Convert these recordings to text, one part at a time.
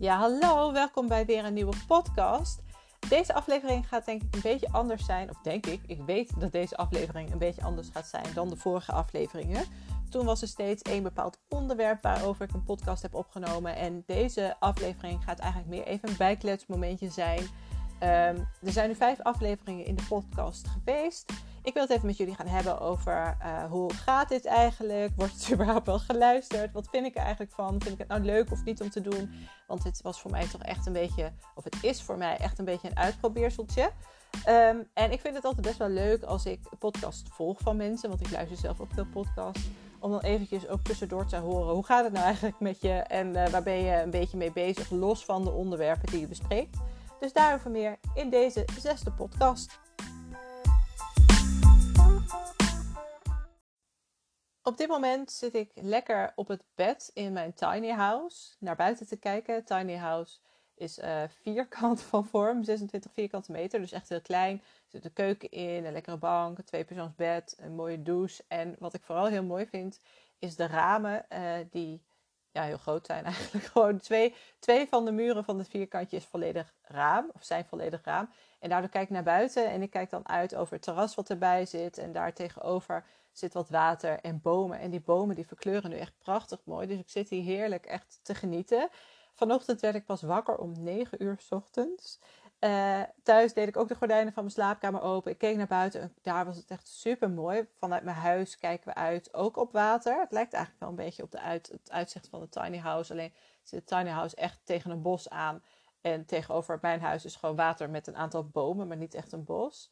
Ja, hallo, welkom bij weer een nieuwe podcast. Deze aflevering gaat denk ik een beetje anders zijn, of denk ik, ik weet dat deze aflevering een beetje anders gaat zijn dan de vorige afleveringen. Toen was er steeds één bepaald onderwerp waarover ik een podcast heb opgenomen. En deze aflevering gaat eigenlijk meer even een bijkletsmomentje zijn. Ehm, er zijn nu vijf afleveringen in de podcast geweest. Ik wil het even met jullie gaan hebben over uh, hoe gaat dit eigenlijk? Wordt het überhaupt wel geluisterd? Wat vind ik er eigenlijk van? Vind ik het nou leuk of niet om te doen? Want dit was voor mij toch echt een beetje, of het is voor mij echt een beetje een uitprobeerseltje. Um, en ik vind het altijd best wel leuk als ik podcast volg van mensen, want ik luister zelf ook veel podcasts. Om dan eventjes ook tussendoor te horen, hoe gaat het nou eigenlijk met je? En uh, waar ben je een beetje mee bezig, los van de onderwerpen die je bespreekt. Dus daarover meer in deze zesde podcast. Op dit moment zit ik lekker op het bed in mijn tiny house naar buiten te kijken. Tiny house is uh, vierkant van vorm, 26 vierkante meter, dus echt heel klein. Er zit een keuken in, een lekkere bank, een tweepersoonsbed, een mooie douche. En wat ik vooral heel mooi vind, is de ramen uh, die ja, heel groot zijn eigenlijk. Gewoon twee, twee van de muren van het vierkantje is volledig raam, of zijn volledig raam. En daardoor kijk ik naar buiten en ik kijk dan uit over het terras wat erbij zit. En daar tegenover zit wat water en bomen. En die bomen die verkleuren nu echt prachtig mooi. Dus ik zit hier heerlijk echt te genieten. Vanochtend werd ik pas wakker om 9 uur s ochtends. Uh, thuis deed ik ook de gordijnen van mijn slaapkamer open. Ik keek naar buiten en daar was het echt super mooi. Vanuit mijn huis kijken we uit, ook op water. Het lijkt eigenlijk wel een beetje op de uit, het uitzicht van de tiny house. Alleen zit de tiny house echt tegen een bos aan. En tegenover mijn huis is gewoon water met een aantal bomen, maar niet echt een bos.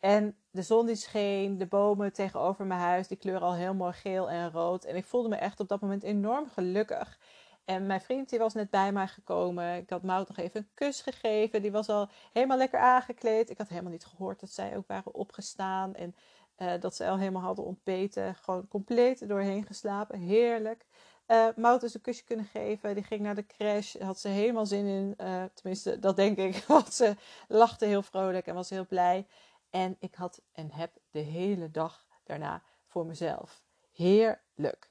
En de zon die scheen, de bomen tegenover mijn huis, die kleuren al heel mooi geel en rood. En ik voelde me echt op dat moment enorm gelukkig. En mijn vriend die was net bij mij gekomen. Ik had Mout nog even een kus gegeven. Die was al helemaal lekker aangekleed. Ik had helemaal niet gehoord dat zij ook waren opgestaan. En uh, dat ze al helemaal hadden ontbeten. Gewoon compleet doorheen geslapen. Heerlijk. Uh, Mout dus een kusje kunnen geven. Die ging naar de crash. Had ze helemaal zin in. Uh, tenminste, dat denk ik. Want ze lachte heel vrolijk en was heel blij. En ik had en heb de hele dag daarna voor mezelf. Heerlijk.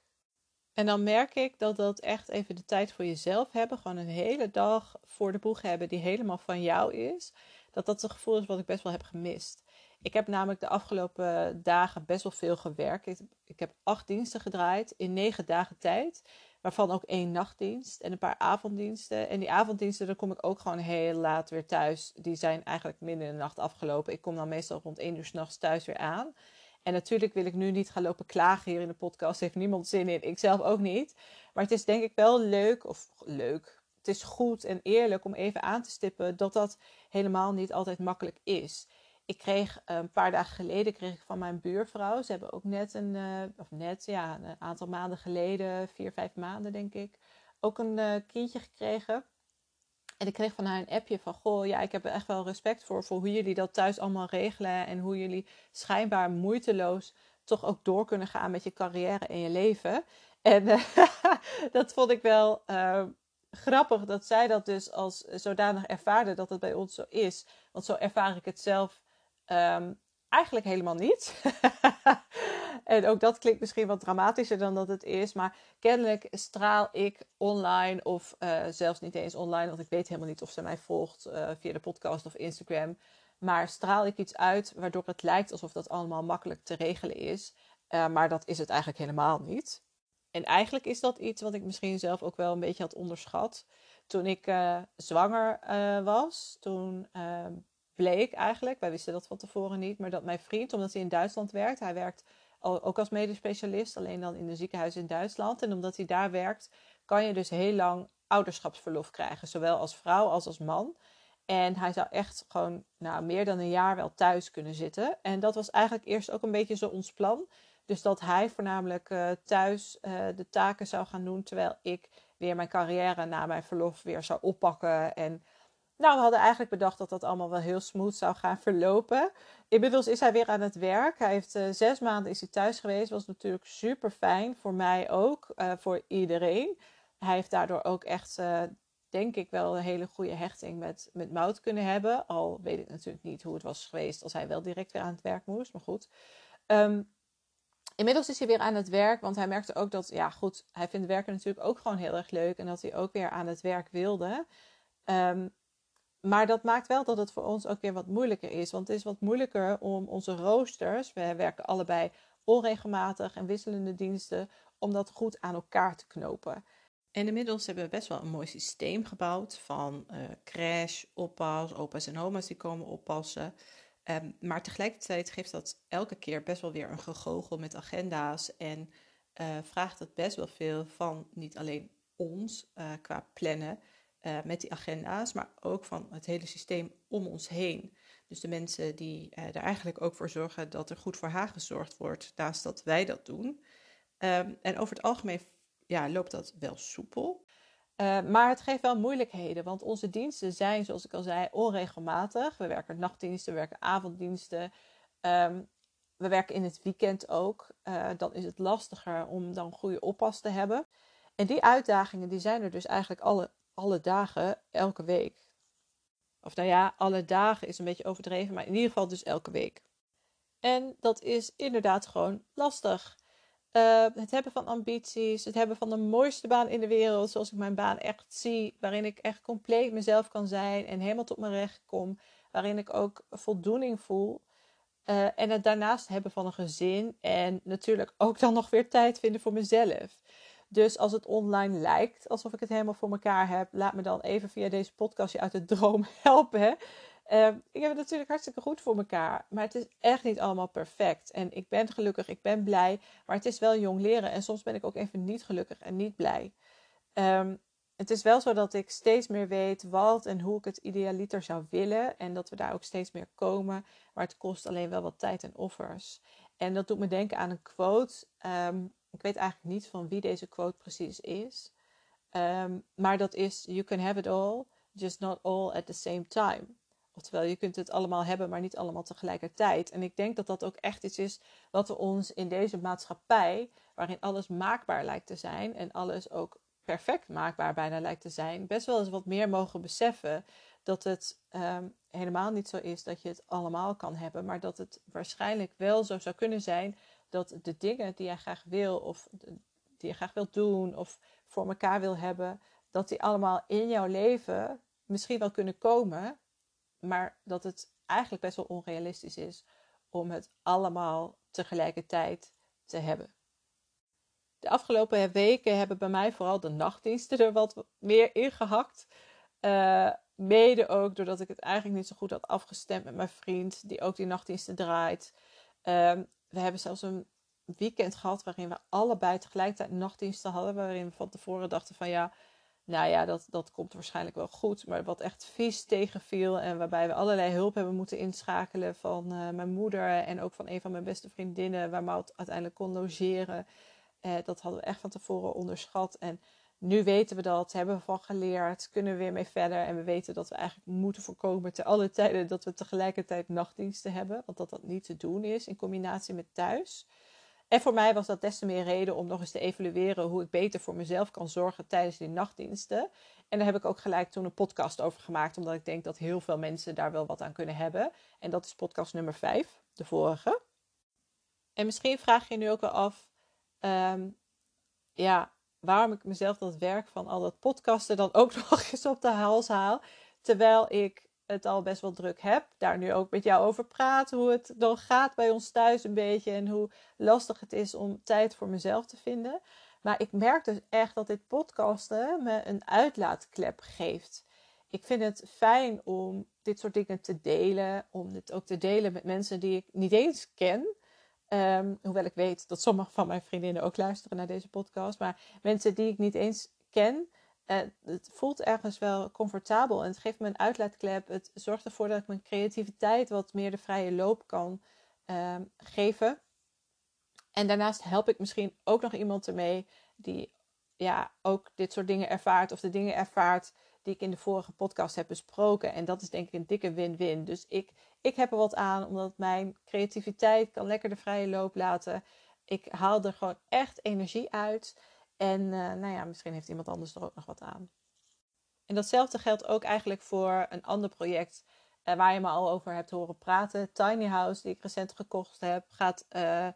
En dan merk ik dat dat echt even de tijd voor jezelf hebben. Gewoon een hele dag voor de boeg hebben die helemaal van jou is. Dat dat een gevoel is wat ik best wel heb gemist. Ik heb namelijk de afgelopen dagen best wel veel gewerkt. Ik, ik heb acht diensten gedraaid in negen dagen tijd. Waarvan ook één nachtdienst en een paar avonddiensten. En die avonddiensten, daar kom ik ook gewoon heel laat weer thuis. Die zijn eigenlijk midden in de nacht afgelopen. Ik kom dan meestal rond één uur s'nachts thuis weer aan. En natuurlijk wil ik nu niet gaan lopen klagen hier in de podcast. Heeft niemand zin in. Ik zelf ook niet. Maar het is denk ik wel leuk, of leuk. Het is goed en eerlijk om even aan te stippen dat dat helemaal niet altijd makkelijk is. Ik kreeg eh, een paar dagen geleden kreeg ik van mijn buurvrouw. Ze hebben ook net een, uh, of net, ja, een aantal maanden geleden, vier, vijf maanden denk ik, ook een uh, kindje gekregen. En ik kreeg van haar een appje van: Goh, ja, ik heb er echt wel respect voor, voor hoe jullie dat thuis allemaal regelen. En hoe jullie schijnbaar moeiteloos toch ook door kunnen gaan met je carrière en je leven. En dat vond ik wel grappig dat zij dat dus als zodanig ervaarde dat het bij ons zo is. Want zo ervaar ik het zelf Um, eigenlijk helemaal niet. en ook dat klinkt misschien wat dramatischer dan dat het is. Maar kennelijk straal ik online, of uh, zelfs niet eens online, want ik weet helemaal niet of ze mij volgt uh, via de podcast of Instagram. Maar straal ik iets uit waardoor het lijkt alsof dat allemaal makkelijk te regelen is. Uh, maar dat is het eigenlijk helemaal niet. En eigenlijk is dat iets wat ik misschien zelf ook wel een beetje had onderschat. Toen ik zwanger was, toen ehm, bleek eigenlijk, wij wisten dat van tevoren niet, maar dat mijn vriend, omdat hij in Duitsland werkt, hij werkt ook als medisch specialist, alleen dan in een ziekenhuis in Duitsland. En omdat hij daar werkt, kan je dus heel lang ouderschapsverlof krijgen, zowel als vrouw als als man. En hij zou echt gewoon nou, meer dan een jaar wel thuis kunnen zitten. En dat was eigenlijk eerst ook een beetje zo ons plan. Dus dat hij voornamelijk uh, thuis uh, de taken zou gaan doen, terwijl ik weer mijn carrière na mijn verlof weer zou oppakken. En nou, we hadden eigenlijk bedacht dat dat allemaal wel heel smooth zou gaan verlopen. Inmiddels is hij weer aan het werk. Hij heeft uh, zes maanden is hij thuis geweest. Was natuurlijk super fijn voor mij ook, uh, voor iedereen. Hij heeft daardoor ook echt, uh, denk ik, wel een hele goede hechting met, met Mout kunnen hebben. Al weet ik natuurlijk niet hoe het was geweest als hij wel direct weer aan het werk moest. Maar goed. Um, Inmiddels is hij weer aan het werk, want hij merkte ook dat, ja goed, hij vindt werken natuurlijk ook gewoon heel erg leuk en dat hij ook weer aan het werk wilde. Um, maar dat maakt wel dat het voor ons ook weer wat moeilijker is. Want het is wat moeilijker om onze roosters, we werken allebei onregelmatig en wisselende diensten, om dat goed aan elkaar te knopen. En inmiddels hebben we best wel een mooi systeem gebouwd van uh, crash, oppas, opa's en oma's die komen oppassen. Um, maar tegelijkertijd geeft dat elke keer best wel weer een gegogel met agenda's en uh, vraagt het best wel veel van niet alleen ons uh, qua plannen, uh, met die agenda's, maar ook van het hele systeem om ons heen. Dus de mensen die uh, er eigenlijk ook voor zorgen dat er goed voor haar gezorgd wordt, naast dat wij dat doen. Um, en over het algemeen ja, loopt dat wel soepel. Uh, maar het geeft wel moeilijkheden, want onze diensten zijn, zoals ik al zei, onregelmatig. We werken nachtdiensten, we werken avonddiensten. Um, we werken in het weekend ook. Dan is het lastiger om dan goede oppas te hebben. En die uitdagingen die zijn er dus eigenlijk alle alle dagen, elke week. Of nou ja, alle dagen is een beetje overdreven, maar in ieder geval dus elke week. En dat is inderdaad gewoon lastig. Uh, het hebben van ambities, het hebben van de mooiste baan in de wereld, zoals ik mijn baan echt zie, waarin ik echt compleet mezelf kan zijn en helemaal tot mijn recht kom, waarin ik ook voldoening voel. Uh, en het daarnaast hebben van een gezin en natuurlijk ook dan nog weer tijd vinden voor mezelf. Dus als het online lijkt alsof ik het helemaal voor elkaar heb, laat me dan even via deze podcast je uit de droom helpen. Uh, ik heb het natuurlijk hartstikke goed voor elkaar, maar het is echt niet allemaal perfect. En ik ben gelukkig, ik ben blij, maar het is wel jong leren. En soms ben ik ook even niet gelukkig en niet blij. Um, het is wel zo dat ik steeds meer weet wat en hoe ik het idealiter zou willen. En dat we daar ook steeds meer komen. Maar het kost alleen wel wat tijd en offers. En dat doet me denken aan een quote. Um, ik weet eigenlijk niet van wie deze quote precies is. Um, maar dat is: You can have it all, just not all at the same time. Oftewel, je kunt het allemaal hebben, maar niet allemaal tegelijkertijd. En ik denk dat dat ook echt iets is wat we ons in deze maatschappij, waarin alles maakbaar lijkt te zijn en alles ook perfect maakbaar bijna lijkt te zijn, best wel eens wat meer mogen beseffen dat het um, helemaal niet zo is dat je het allemaal kan hebben, maar dat het waarschijnlijk wel zo zou kunnen zijn dat de dingen die jij graag wil of die je graag wilt doen of voor elkaar wil hebben, dat die allemaal in jouw leven misschien wel kunnen komen, maar dat het eigenlijk best wel onrealistisch is om het allemaal tegelijkertijd te hebben. De afgelopen weken hebben bij mij vooral de nachtdiensten er wat meer ingehakt. Uh, mede ook doordat ik het eigenlijk niet zo goed had afgestemd met mijn vriend, die ook die nachtdiensten draait. Uh, we hebben zelfs een weekend gehad waarin we allebei tegelijkertijd nachtdiensten hadden. Waarin we van tevoren dachten van ja, nou ja, dat, dat komt waarschijnlijk wel goed. Maar wat echt vies tegenviel en waarbij we allerlei hulp hebben moeten inschakelen van uh, mijn moeder en ook van een van mijn beste vriendinnen, waar Maud uiteindelijk kon logeren. Uh, dat hadden we echt van tevoren onderschat. En nu weten we dat, hebben we van geleerd, kunnen we weer mee verder. En we weten dat we eigenlijk moeten voorkomen te alle tijden dat we tegelijkertijd nachtdiensten hebben. Want dat dat niet te doen is in combinatie met thuis. En voor mij was dat des te meer reden om nog eens te evalueren hoe ik beter voor mezelf kan zorgen tijdens die nachtdiensten. En daar heb ik ook gelijk toen een podcast over gemaakt, omdat ik denk dat heel veel mensen daar wel wat aan kunnen hebben. En dat is podcast nummer 5, de vorige. En misschien vraag je nu ook wel af, um, ja, waarom ik mezelf dat werk van al dat podcasten dan ook nog eens op de hals haal. Terwijl ik het al best wel druk heb. Daar nu ook met jou over praten. Hoe het dan gaat bij ons thuis een beetje. En hoe lastig het is om tijd voor mezelf te vinden. Maar ik merk dus echt dat dit podcasten me een uitlaatklep geeft. Ik vind het fijn om dit soort dingen te delen. Om dit ook te delen met mensen die ik niet eens ken. Um, hoewel ik weet dat sommige van mijn vriendinnen ook luisteren naar deze podcast. Maar mensen die ik niet eens ken. Uh, het voelt ergens wel comfortabel en het geeft me een uitlaatklep. Het zorgt ervoor dat ik mijn creativiteit wat meer de vrije loop kan uh, geven. En daarnaast help ik misschien ook nog iemand ermee die ja, ook dit soort dingen ervaart of de dingen ervaart die ik in de vorige podcast heb besproken. En dat is denk ik een dikke win-win. Dus ik, ik heb er wat aan, omdat mijn creativiteit kan lekker de vrije loop laten. Ik haal er gewoon echt energie uit. En uh, nou ja, misschien heeft iemand anders er ook nog wat aan. En datzelfde geldt ook eigenlijk voor een ander project uh, waar je me al over hebt horen praten. Tiny House, die ik recent gekocht heb, gaat uh,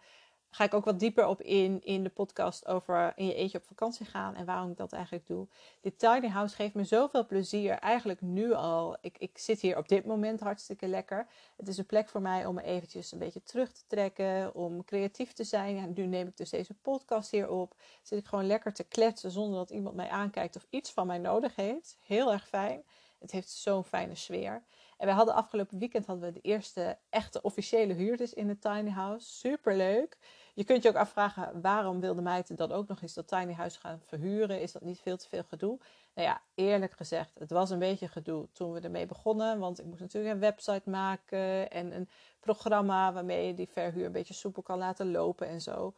ga ik ook wat dieper op in in de podcast over in je eentje op vakantie gaan en waarom ik dat eigenlijk doe. Dit tiny house geeft me zoveel plezier, eigenlijk nu al. Ik, ik zit hier op dit moment hartstikke lekker. Het is een plek voor mij om me eventjes een beetje terug te trekken, om creatief te zijn. Ja, nu neem ik dus deze podcast hier op. Zit ik gewoon lekker te kletsen zonder dat iemand mij aankijkt of iets van mij nodig heeft. Heel erg fijn. Het heeft zo'n fijne sfeer. En we hadden afgelopen weekend hadden we de eerste echte officiële huurders in het tiny house. Super leuk. Je kunt je ook afvragen waarom wilde meid dan ook nog eens dat tiny house gaan verhuren? Is dat niet veel te veel gedoe? Nou ja, eerlijk gezegd, het was een beetje gedoe toen we ermee begonnen. Want ik moest natuurlijk een website maken en een programma waarmee je die verhuur een beetje soepel kan laten lopen en zo.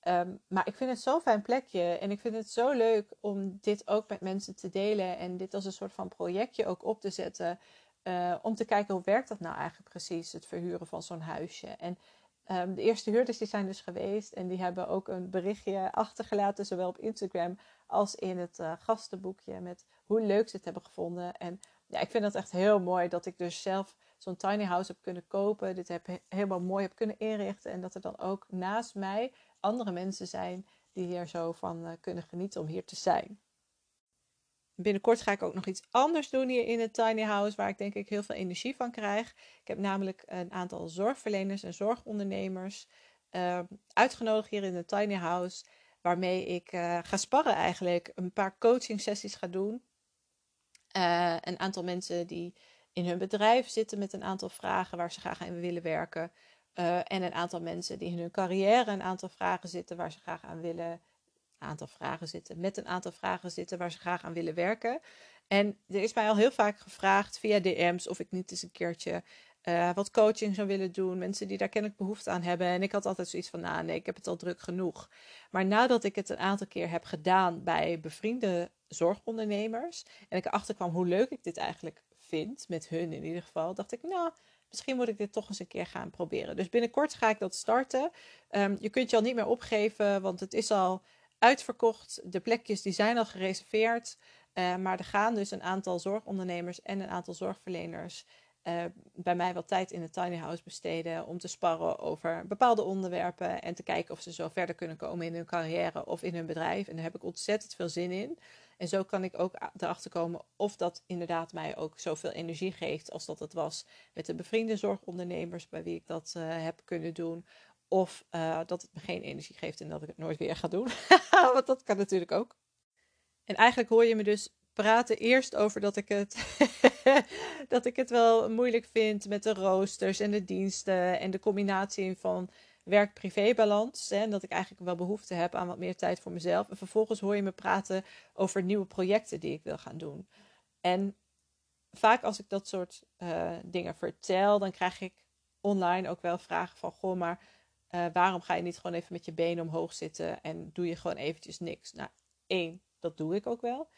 Ehm, maar ik vind het zo'n fijn plekje en ik vind het zo leuk om dit ook met mensen te delen en dit als een soort van projectje ook op te zetten. Uh, om te kijken hoe werkt dat nou eigenlijk precies, het verhuren van zo'n huisje. En um, de eerste huurders die zijn dus geweest en die hebben ook een berichtje achtergelaten, zowel op Instagram als in het uh, gastenboekje, met hoe leuk ze het hebben gevonden. En ja, ik vind dat echt heel mooi dat ik dus zelf zo'n tiny house heb kunnen kopen, dit heb helemaal mooi heb kunnen inrichten en dat er dan ook naast mij andere mensen zijn die hier zo van uh, kunnen genieten om hier te zijn. Binnenkort ga ik ook nog iets anders doen hier in het tiny house, waar ik denk ik heel veel energie van krijg. Ik heb namelijk een aantal zorgverleners en zorgondernemers uh, uitgenodigd hier in het tiny house, waarmee ik uh, ga sparren eigenlijk, een paar coaching sessies ga doen. Uh, een aantal mensen die in hun bedrijf zitten met een aantal vragen waar ze graag aan willen werken. Uh, en een aantal mensen die in hun carrière een aantal vragen zitten waar ze graag aan willen aantal vragen zitten, met een aantal vragen zitten waar ze graag aan willen werken. En er is mij al heel vaak gevraagd via DM's of ik niet eens een keertje uh, wat coaching zou willen doen. Mensen die daar kennelijk behoefte aan hebben. En ik had altijd zoiets van, nou nee, ik heb het al druk genoeg. Maar nadat ik het een aantal keer heb gedaan bij bevriende zorgondernemers. En ik erachter kwam hoe leuk ik dit eigenlijk vind, met hun in ieder geval. Dacht ik, nou, misschien moet ik dit toch eens een keer gaan proberen. Dus binnenkort ga ik dat starten. Um, je kunt je al niet meer opgeven, want het is al uitverkocht. De plekjes die zijn al gereserveerd. Uh, maar er gaan dus een aantal zorgondernemers en een aantal zorgverleners uh, bij mij wat tijd in het tiny house besteden om te sparren over bepaalde onderwerpen en te kijken of ze zo verder kunnen komen in hun carrière of in hun bedrijf. En daar heb ik ontzettend veel zin in. En zo kan ik ook erachter komen of dat inderdaad mij ook zoveel energie geeft als dat het was met de bevriende zorgondernemers bij wie ik dat uh, heb kunnen doen. Of uh, dat het me geen energie geeft en dat ik het nooit weer ga doen. Want dat kan natuurlijk ook. En eigenlijk hoor je me dus praten eerst over dat ik het, dat ik het wel moeilijk vind met de roosters en de diensten en de combinatie van werk-privé-balans. En dat ik eigenlijk wel behoefte heb aan wat meer tijd voor mezelf. En vervolgens hoor je me praten over nieuwe projecten die ik wil gaan doen. En vaak als ik dat soort uh, dingen vertel, dan krijg ik online ook wel vragen van: Goh, maar uh, waarom ga je niet gewoon even met je benen omhoog zitten en doe je gewoon eventjes niks? Nou, één, dat doe ik ook wel.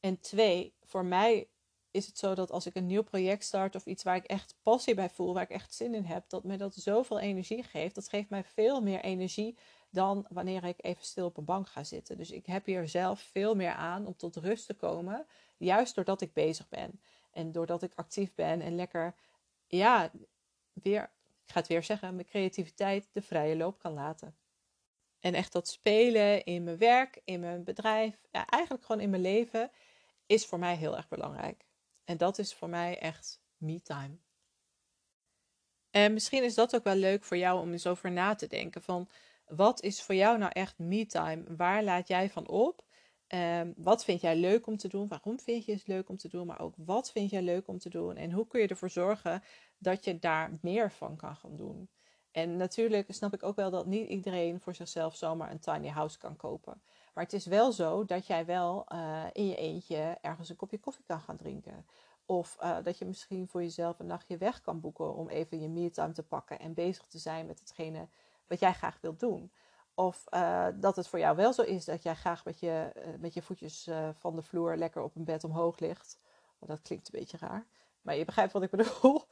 En twee, voor mij is het zo dat als ik een nieuw project start of iets waar ik echt passie bij voel, waar ik echt zin in heb, dat me dat zoveel energie geeft. Dat geeft mij veel meer energie dan wanneer ik even stil op een bank ga zitten. Dus ik heb hier zelf veel meer aan om tot rust te komen, juist doordat ik bezig ben. En doordat ik actief ben en lekker, ja, weer ik ga het weer zeggen, mijn creativiteit de vrije loop kan laten. En echt dat spelen in mijn werk, in mijn bedrijf, ja, eigenlijk gewoon in mijn leven, is voor mij heel erg belangrijk. En dat is voor mij echt me-time. En misschien is dat ook wel leuk voor jou om eens over na te denken van wat is voor jou nou echt me-time? Waar laat jij van op? Um, wat vind jij leuk om te doen? Waarom vind je het leuk om te doen? Maar ook wat vind jij leuk om te doen? En hoe kun je ervoor zorgen dat je daar meer van kan gaan doen? En natuurlijk snap ik ook wel dat niet iedereen voor zichzelf zomaar een tiny house kan kopen. Maar het is wel zo dat jij wel uh, in je eentje ergens een kopje koffie kan gaan drinken. Of uh, dat je misschien voor jezelf een nachtje weg kan boeken om even je me-time te pakken en bezig te zijn met hetgene wat jij graag wilt doen. Of uh, dat het voor jou wel zo is dat jij graag met je, uh, met je voetjes uh, van de vloer lekker op een bed omhoog ligt. Want dat klinkt een beetje raar. Maar je begrijpt wat ik bedoel.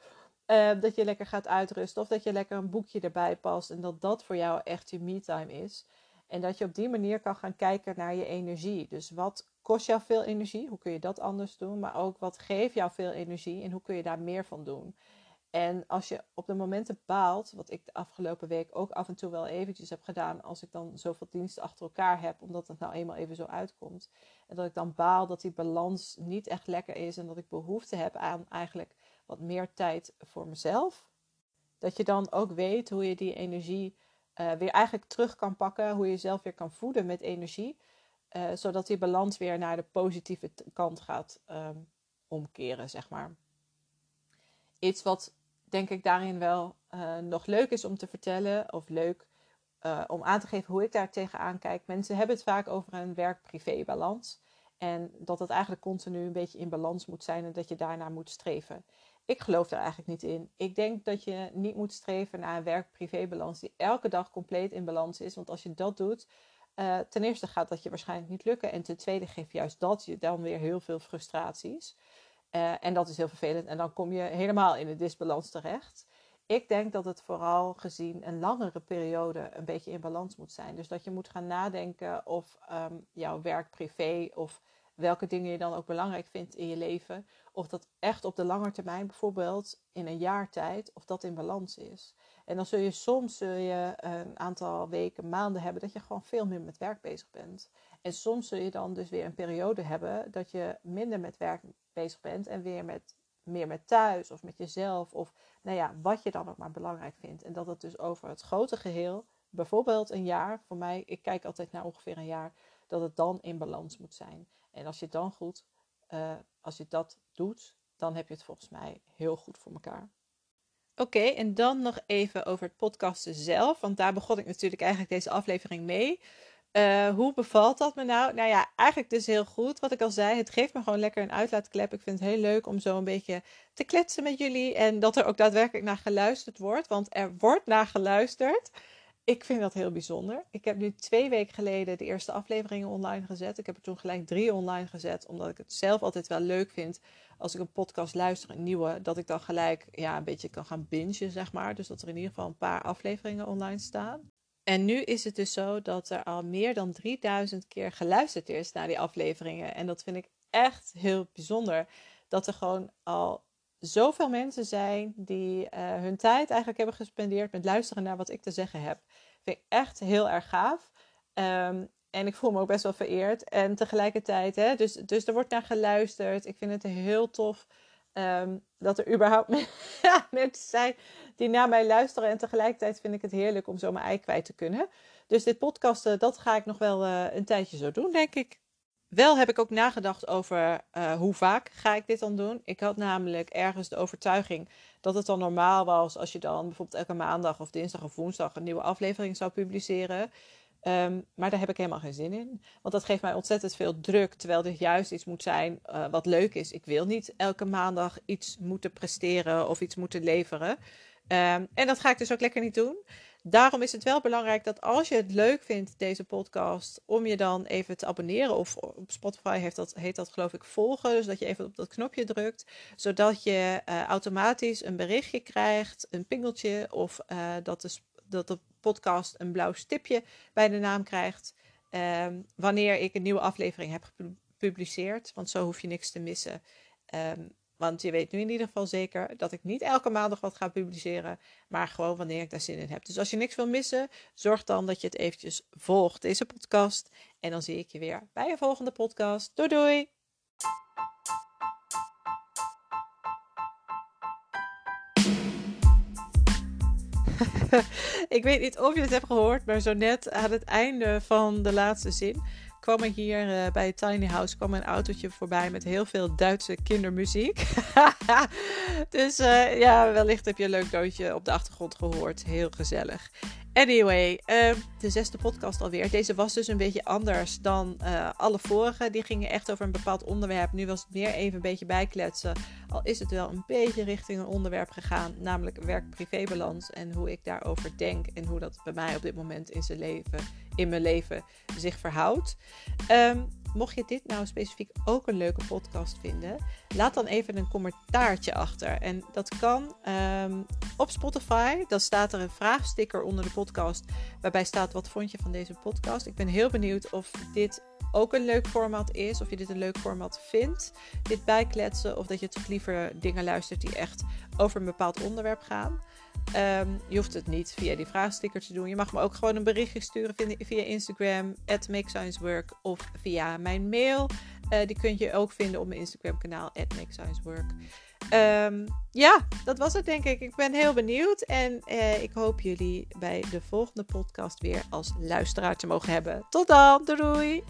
dat je lekker gaat uitrusten. Of dat je lekker een boekje erbij past. En dat dat voor jou echt je me-time is. En dat je op die manier kan gaan kijken naar je energie. Dus wat kost jou veel energie? Hoe kun je dat anders doen? Maar ook wat geeft jou veel energie? En hoe kun je daar meer van doen? En als je op de momenten baalt, wat ik de afgelopen week ook af en toe wel eventjes heb gedaan, als ik dan zoveel diensten achter elkaar heb, omdat het nou eenmaal even zo uitkomt. En dat ik dan baal dat die balans niet echt lekker is en dat ik behoefte heb aan eigenlijk wat meer tijd voor mezelf. Dat je dan ook weet hoe je die energie uh, weer eigenlijk terug kan pakken, hoe je jezelf weer kan voeden met energie, uh, zodat die balans weer naar de positieve kant gaat um, omkeren, zeg maar. Iets wat denk ik daarin wel uh, nog leuk is om te vertellen, of leuk om aan te geven hoe ik daar tegenaan kijk. Mensen hebben het vaak over een werk-privé balans. En dat het eigenlijk continu een beetje in balans moet zijn en dat je daarnaar moet streven. Ik geloof daar eigenlijk niet in. Ik denk dat je niet moet streven naar een werk-privé-balans die elke dag compleet in balans is. Want als je dat doet, uh, ten eerste gaat dat je waarschijnlijk niet lukken. En ten tweede geeft juist dat je dan weer heel veel frustraties. Uh, en dat is heel vervelend. En dan kom je helemaal in een disbalans terecht. Ik denk dat het vooral gezien een langere periode een beetje in balans moet zijn. Dus dat je moet gaan nadenken of um, jouw werk privé of welke dingen je dan ook belangrijk vindt in je leven, of dat echt op de lange termijn, bijvoorbeeld in een jaar tijd, of dat in balans is. En dan zul je soms zul je een aantal weken, maanden hebben dat je gewoon veel meer met werk bezig bent. En soms zul je dan dus weer een periode hebben dat je minder met werk bezig bent en weer met, meer met thuis of met jezelf of nou ja, wat je dan ook maar belangrijk vindt. En dat het dus over het grote geheel, bijvoorbeeld een jaar, voor mij, ik kijk altijd naar ongeveer een jaar, dat het dan in balans moet zijn. En als je dan goed, uh, als je dat doet, dan heb je het volgens mij heel goed voor elkaar. Oké, en dan nog even over het podcasten zelf. Want daar begon ik natuurlijk eigenlijk deze aflevering mee. Uh, hoe bevalt dat me nou? Nou ja, eigenlijk dus heel goed. Wat ik al zei, het geeft me gewoon lekker een uitlaatklep. Ik vind het heel leuk om zo een beetje te kletsen met jullie. En dat er ook daadwerkelijk naar geluisterd wordt. Want er wordt naar geluisterd ik vind dat heel bijzonder. Ik heb nu twee weken geleden de eerste afleveringen online gezet. Ik heb er toen gelijk drie online gezet, omdat ik het zelf altijd wel leuk vind als ik een podcast luister, een nieuwe, dat ik dan gelijk ja, een beetje kan gaan bingen, zeg maar. Dus dat er in ieder geval een paar afleveringen online staan. En nu is het dus zo dat er al meer dan 3000 keer geluisterd is naar die afleveringen. En dat vind ik echt heel bijzonder. Dat er gewoon al zoveel mensen zijn die uh, hun tijd eigenlijk hebben gespendeerd met luisteren naar wat ik te zeggen heb. Vind ik echt heel erg gaaf. Um, en ik voel me ook best wel vereerd. En tegelijkertijd, hè, dus, dus er wordt naar geluisterd. Ik vind het heel tof um, dat er überhaupt mensen zijn die naar mij luisteren. En tegelijkertijd vind ik het heerlijk om zo mijn ei kwijt te kunnen. Dus dit podcasten, dat ga ik nog wel uh, een tijdje zo doen, denk ik. Wel heb ik ook nagedacht over uh, hoe vaak ga ik dit dan doen. Ik had namelijk ergens de overtuiging dat het dan normaal was als je dan bijvoorbeeld elke maandag of dinsdag of woensdag een nieuwe aflevering zou publiceren. Um, maar daar heb ik helemaal geen zin in. Want dat geeft mij ontzettend veel druk. Terwijl dit juist iets moet zijn uh, wat leuk is. Ik wil niet elke maandag iets moeten presteren of iets moeten leveren. Um, en dat ga ik dus ook lekker niet doen. Daarom is het wel belangrijk dat als je het leuk vindt, deze podcast, om je dan even te abonneren. Of op Spotify heeft dat, heet dat geloof ik volgen. Dus dat je even op dat knopje drukt. Zodat je uh, automatisch een berichtje krijgt, een pingeltje. Of uh, dat, de, dat de podcast een blauw stipje bij de naam krijgt. Um, wanneer ik een nieuwe aflevering heb gepubliceerd. Want zo hoef je niks te missen. Um, want je weet nu in ieder geval zeker dat ik niet elke maandag wat ga publiceren, maar gewoon wanneer ik daar zin in heb. Dus als je niks wil missen, zorg dan dat je het eventjes volgt, deze podcast. En dan zie ik je weer bij een volgende podcast. Doei doei! ik weet niet of je het hebt gehoord, maar zo net aan het einde van de laatste zin kwam er hier uh, bij Tiny House kwam een autootje voorbij met heel veel Duitse kindermuziek. dus uh, ja, wellicht heb je een leuk doodje op de achtergrond gehoord. Heel gezellig. Anyway, uh, de zesde podcast alweer. Deze was dus een beetje anders dan uh, alle vorige. Die gingen echt over een bepaald onderwerp. Nu was het meer even een beetje bijkletsen. Al is het wel een beetje richting een onderwerp gegaan, namelijk werk-privébalans en hoe ik daarover denk en hoe dat bij mij op dit moment in zijn leven in mijn leven zich verhoudt. Um, mocht je dit nou specifiek ook een leuke podcast vinden, laat dan even een commentaartje achter. En dat kan um, op Spotify. Dan staat er een vraagsticker onder de podcast waarbij staat wat vond je van deze podcast. Ik ben heel benieuwd of dit ook een leuk format is. Of je dit een leuk format vindt. Dit bijkletsen. Of dat je toch liever dingen luistert die echt over een bepaald onderwerp gaan. Ehm, je hoeft het niet via die vraagsticker te doen. Je mag me ook gewoon een berichtje sturen via Instagram, at MakeScienceWork, of via mijn mail. Uh, die kun je ook vinden op mijn Instagram kanaal, at MakeScienceWork. Um, ja, dat was het denk ik. Ik ben heel benieuwd en uh, ik hoop jullie bij de volgende podcast weer als luisteraar te mogen hebben. Tot dan, doei!